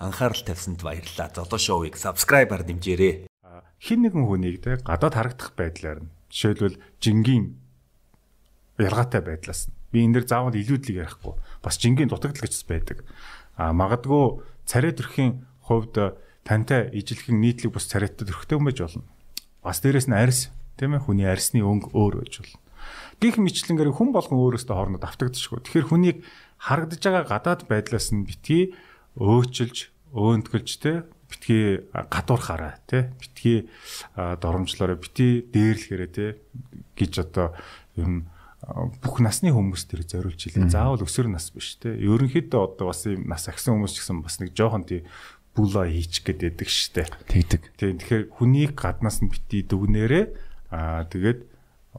анхаарал тавьсанд баярлалаа. Золоо шоуийг subscribe-аар дэмжээрэй. Хин нэгэн хүнийг те гадаад харагдах байдлаар нь жишээлбэл жингийн ялгаатай байдлаас нь би энэ дэр заавал илүүдлийг ярихгүй бас жингийн дутагдал гэж байдаг. А магадгүй царай төрхийн хувьд тантай ижилхэн нийтлэг бус царайтай төрхтэй хүн байж болно. Бас дээрэс нь арьс тийм ээ хүний арьсны өнгө өөр байж болно. Гэх мэтлэнгээр хүн болгон өөрөөсөө хоорондоо давтагдчихгүй. Тэгэхээр хүнийг харагдаж байгаа гадаад байдлаас нь битгий өөчилж, өөнтгөлж те битгий гадуурхаараа те битгий доромжлоороо битгий дээрлэхээрээ те гэж одоо юм бүх насны хүмүүс төр зориулж илээ. Заавал өсвөр нас биш те. Ерөнхийдөө одоо бас юм нас агсан хүмүүс ч гэсэн бас нэг жоохон тий бүла хийчих гээд байдаг штэ. Тэгдэг. Тийм тэгэхээр хүнийг гаднаас нь битгий дүгнээрээ аа тэгээд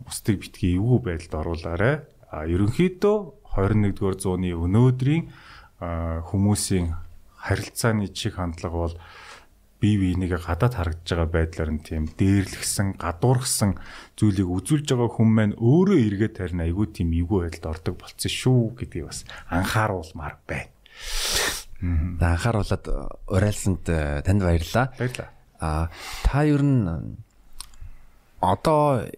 бусдыг битгий эвгүй байдалд оруулаарай. А ерөнхийдөө 21-р зууны өнөөдрийн хүмүүсийн харилцааны чих хандлага бол бие биенийгээ гадаад харагдж байгаа байдлаар нь тийм дээрлэгсэн, гадуурхсан зүйлийг үзүүлж байгаа хүн маань өөрөө эргээд тарина айгүй тийм эвгүй байдалд ордог болцсон шүү гэдгийг бас анхааруулмаар байна. За анхааруулад урайлсанд э, танд баярлалаа. Баярлалаа. А та ер нь одоо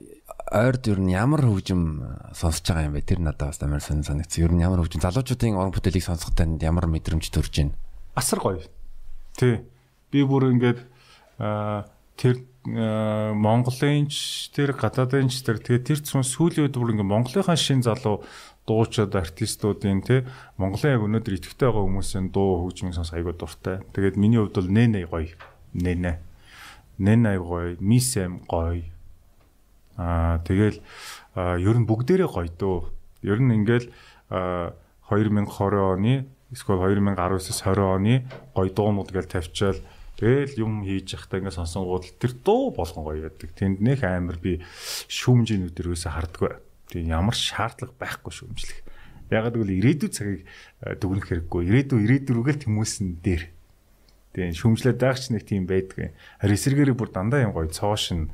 ойрд ер нь ямар хөгжим сонсож байгаа юм бэ? Тэр надад бас амар сонир санагдсан. Ер нь ямар хөгжим залуучуудын уран бүтээлийг сонсоход танд ямар мэдрэмж төрж байна? Асар гоё. Тий. Би бүр ингээд тэр Монголынч тэр гадаадынч тэр тэгээ тэр цус сүүлийн үед бүр ингээд Монголынхаа шин залуу дуучид артистуудын тий Монголын яг өнөөдөр идэвхтэй байгаа хүмүүсийн дуу хөгжмийг сонс айгуу дуртай. Тэгээд миний хувьд бол нэнэ гоё. Нэнэ. Нэнэ гоё, мисэм гоё Аа тэгэл ер нь бүгдээрээ гоё дөө. Ер нь ингээл 2020 оны эсвэл 2019-с 20 оны гоё дуунууд гэж тавьчаал тэгэл юм хийж явахдаа ингээд сонсонгууд тэр дуу болгон гоё яадаг. Тэнд нэх амар би шүүмжийн өдрөөсөө хардггүй. Тийм ямар шаардлага байхгүй шүүмжлэх. Ягаад гэвэл ирээдүйн цагийг дүгнэх хэрэггүй. Ирээдүй ирээдүрүүгээл тэмүүсэн дээр. Тийм шүүмжлээд байх ч нэг тийм байдгүй. Харин эсэргээрээ бүр дандаа юм гоё цоошин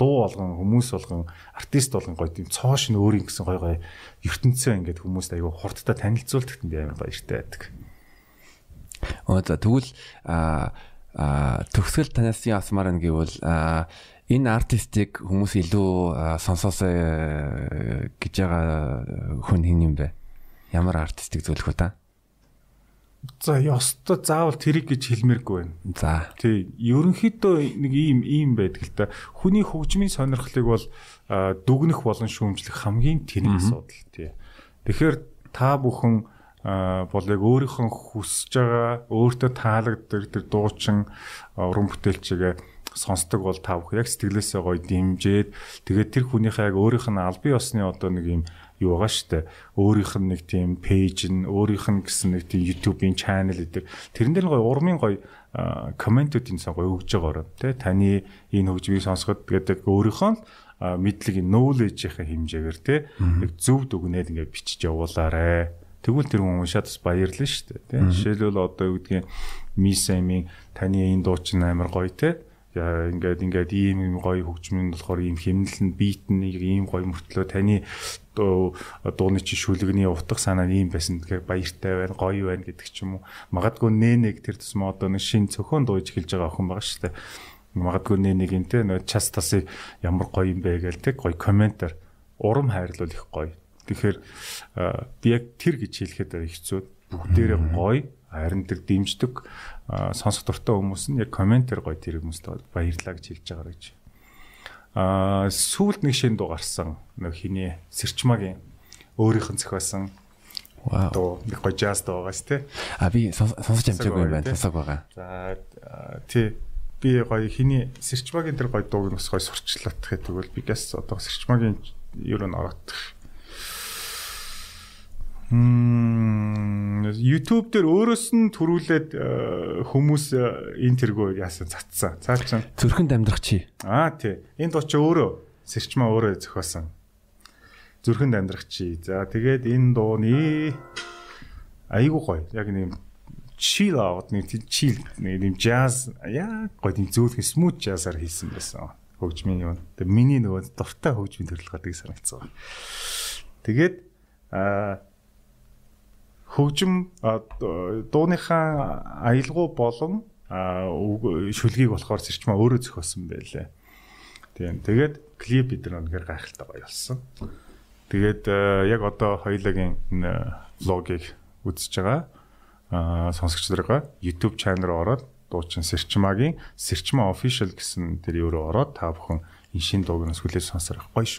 дуу болгон хүмүүс болгон артист болгон гоё тийм цоо шин өөрийн гэсэн гоё гоё ертөнцөө ингээд хүмүүст аюу хурдтай танилцуулдагт нь амар баяртай байдаг. Оо за тэгвэл а төгсгөл танаас ясмаар нь гэвэл энэ артистик хүмүүс илүү сонсоосоо гэж байгаа хүн хин юм бэ? Ямар артистик зөвлөх вэ та? За ёстой заавал тэрийг гэж хэлмээргүй байна. За. Тий, ерөнхийдөө нэг ийм ийм байдаг л та. Хүний хөгжмийн сонирхлыг бол дүгнэх болон шүүмжлэх хамгийн тэнэг асуудал тий. Тэгэхээр та бүхэн бол яг өөрийнхөө хүсэж байгаа өөртөө таалагддаг тэр дуучин уран бүтээлчгээ сонсдог бол та бүхэн яг сэтгэлээсээ гоё дэмжиж тэгээд тэр хүнийхээ яг өөрийнх нь аль бие осны одоо нэг юм юу байгаа штэ өөрийнх нь нэг тийм пэйж нь өөрийнх нь гэсэн нэг тийм YouTube-ийн channel гэдэг. Тэрэн дээр гоё урмын гоё комментүүдийн сан гоё өгж байгаагаар тий таны энэ хөгжмийг сонсоход гэдэг өөрийнхөө мэдлэг knowledge-ийн хэмжээгээр тий зөв дүгнээд ингээд бичиж явуулаарэ. Тэгвэл тэр хүн уншаад бас баярлна шүү дээ. Тийм. Жишээлбэл одоо юу гэдгийг Мисамийн таны энэ дуучин амар гоё те ингээд ингээд ийм гоё хөгжмөн болохоор ийм хэмнэл нь бит нь ийм гоё мөртлөө таны дууны чи шүлэгний утга санаа нь ийм байсан. Тэгэхээр баяртай байна гоё байна гэдэг ч юм уу. Магадгүй нэ нэг тэр тусмаа одоо нэг шин цөхөн дууж эхэлж байгаа охин байгаа шүү дээ. Магадгүй нэ нэг юм те нөө час тасыг ямар гоё юм бэ гээл те гоё комментар. Урам хайрлуул их гоё. Тэгэхээр би яг тэр гэж хэлэхэд хэцүү бүгдээрээ гоё харин тэр дэмждэг сонсох дуртай хүмүүс нь яг комментээр гоё тэр хүмүүст баярлаа гэж хэлж байгаа гэж. Аа сүүлд нэг шин дуу гарсан нэг хиний Сэрчмагийн өөрийнх нь зохиосон Вау. Дуу нэг гоё jazz дуу байгаас тий. А би сонсож амжаагүй юм байна. Сонсог байгаа. За тий би гоё хиний Сэрчмагийн тэр гоё дууг бас гоё сурчлаад гэдэг бол би гэс одоо Сэрчмагийн ер нь ороод YouTube дээр өөрөөс нь төрүүлээд э, хүмүүс э, энэ тэргөө яасан цацсан. Цаа чин. Зүрхэнд амьдрах чи. Аа тий. Энэ дуу чи өөрөө сэрчмаа өөрөө зохиосон. Зүрхэнд амьдрах чи. За тэгээд энэ дууны айгуу гоё. Яг нэг chill out нэг chill нэг юм jazz яа гоё тийм зөөлхөн smooth jazz-аар хийсэн байсан. Хөгжмийн юм. Тэгээд миний нөгөө дуртай хөгжмийн төрөл гадаг санагдсан. Тэгээд аа хөгжим дууныхаа аялгау болон шүлгийг болохоор сэрчмээ өөрөө зохиосон байлээ. Тийм. Тэгээд клип бид нар үнэхээр гайхалтай гоё болсон. Тэгээд яг одоо хоёулагийн влогийг үзэж байгаа аа сонсогч нараа YouTube channel руу ороод дуучин Сэрчмагийн Сэрчмаа official гэсэн тэр руу ороод та бүхэн энэ шин дууг нь сүлээ сонсорох гоё шүү.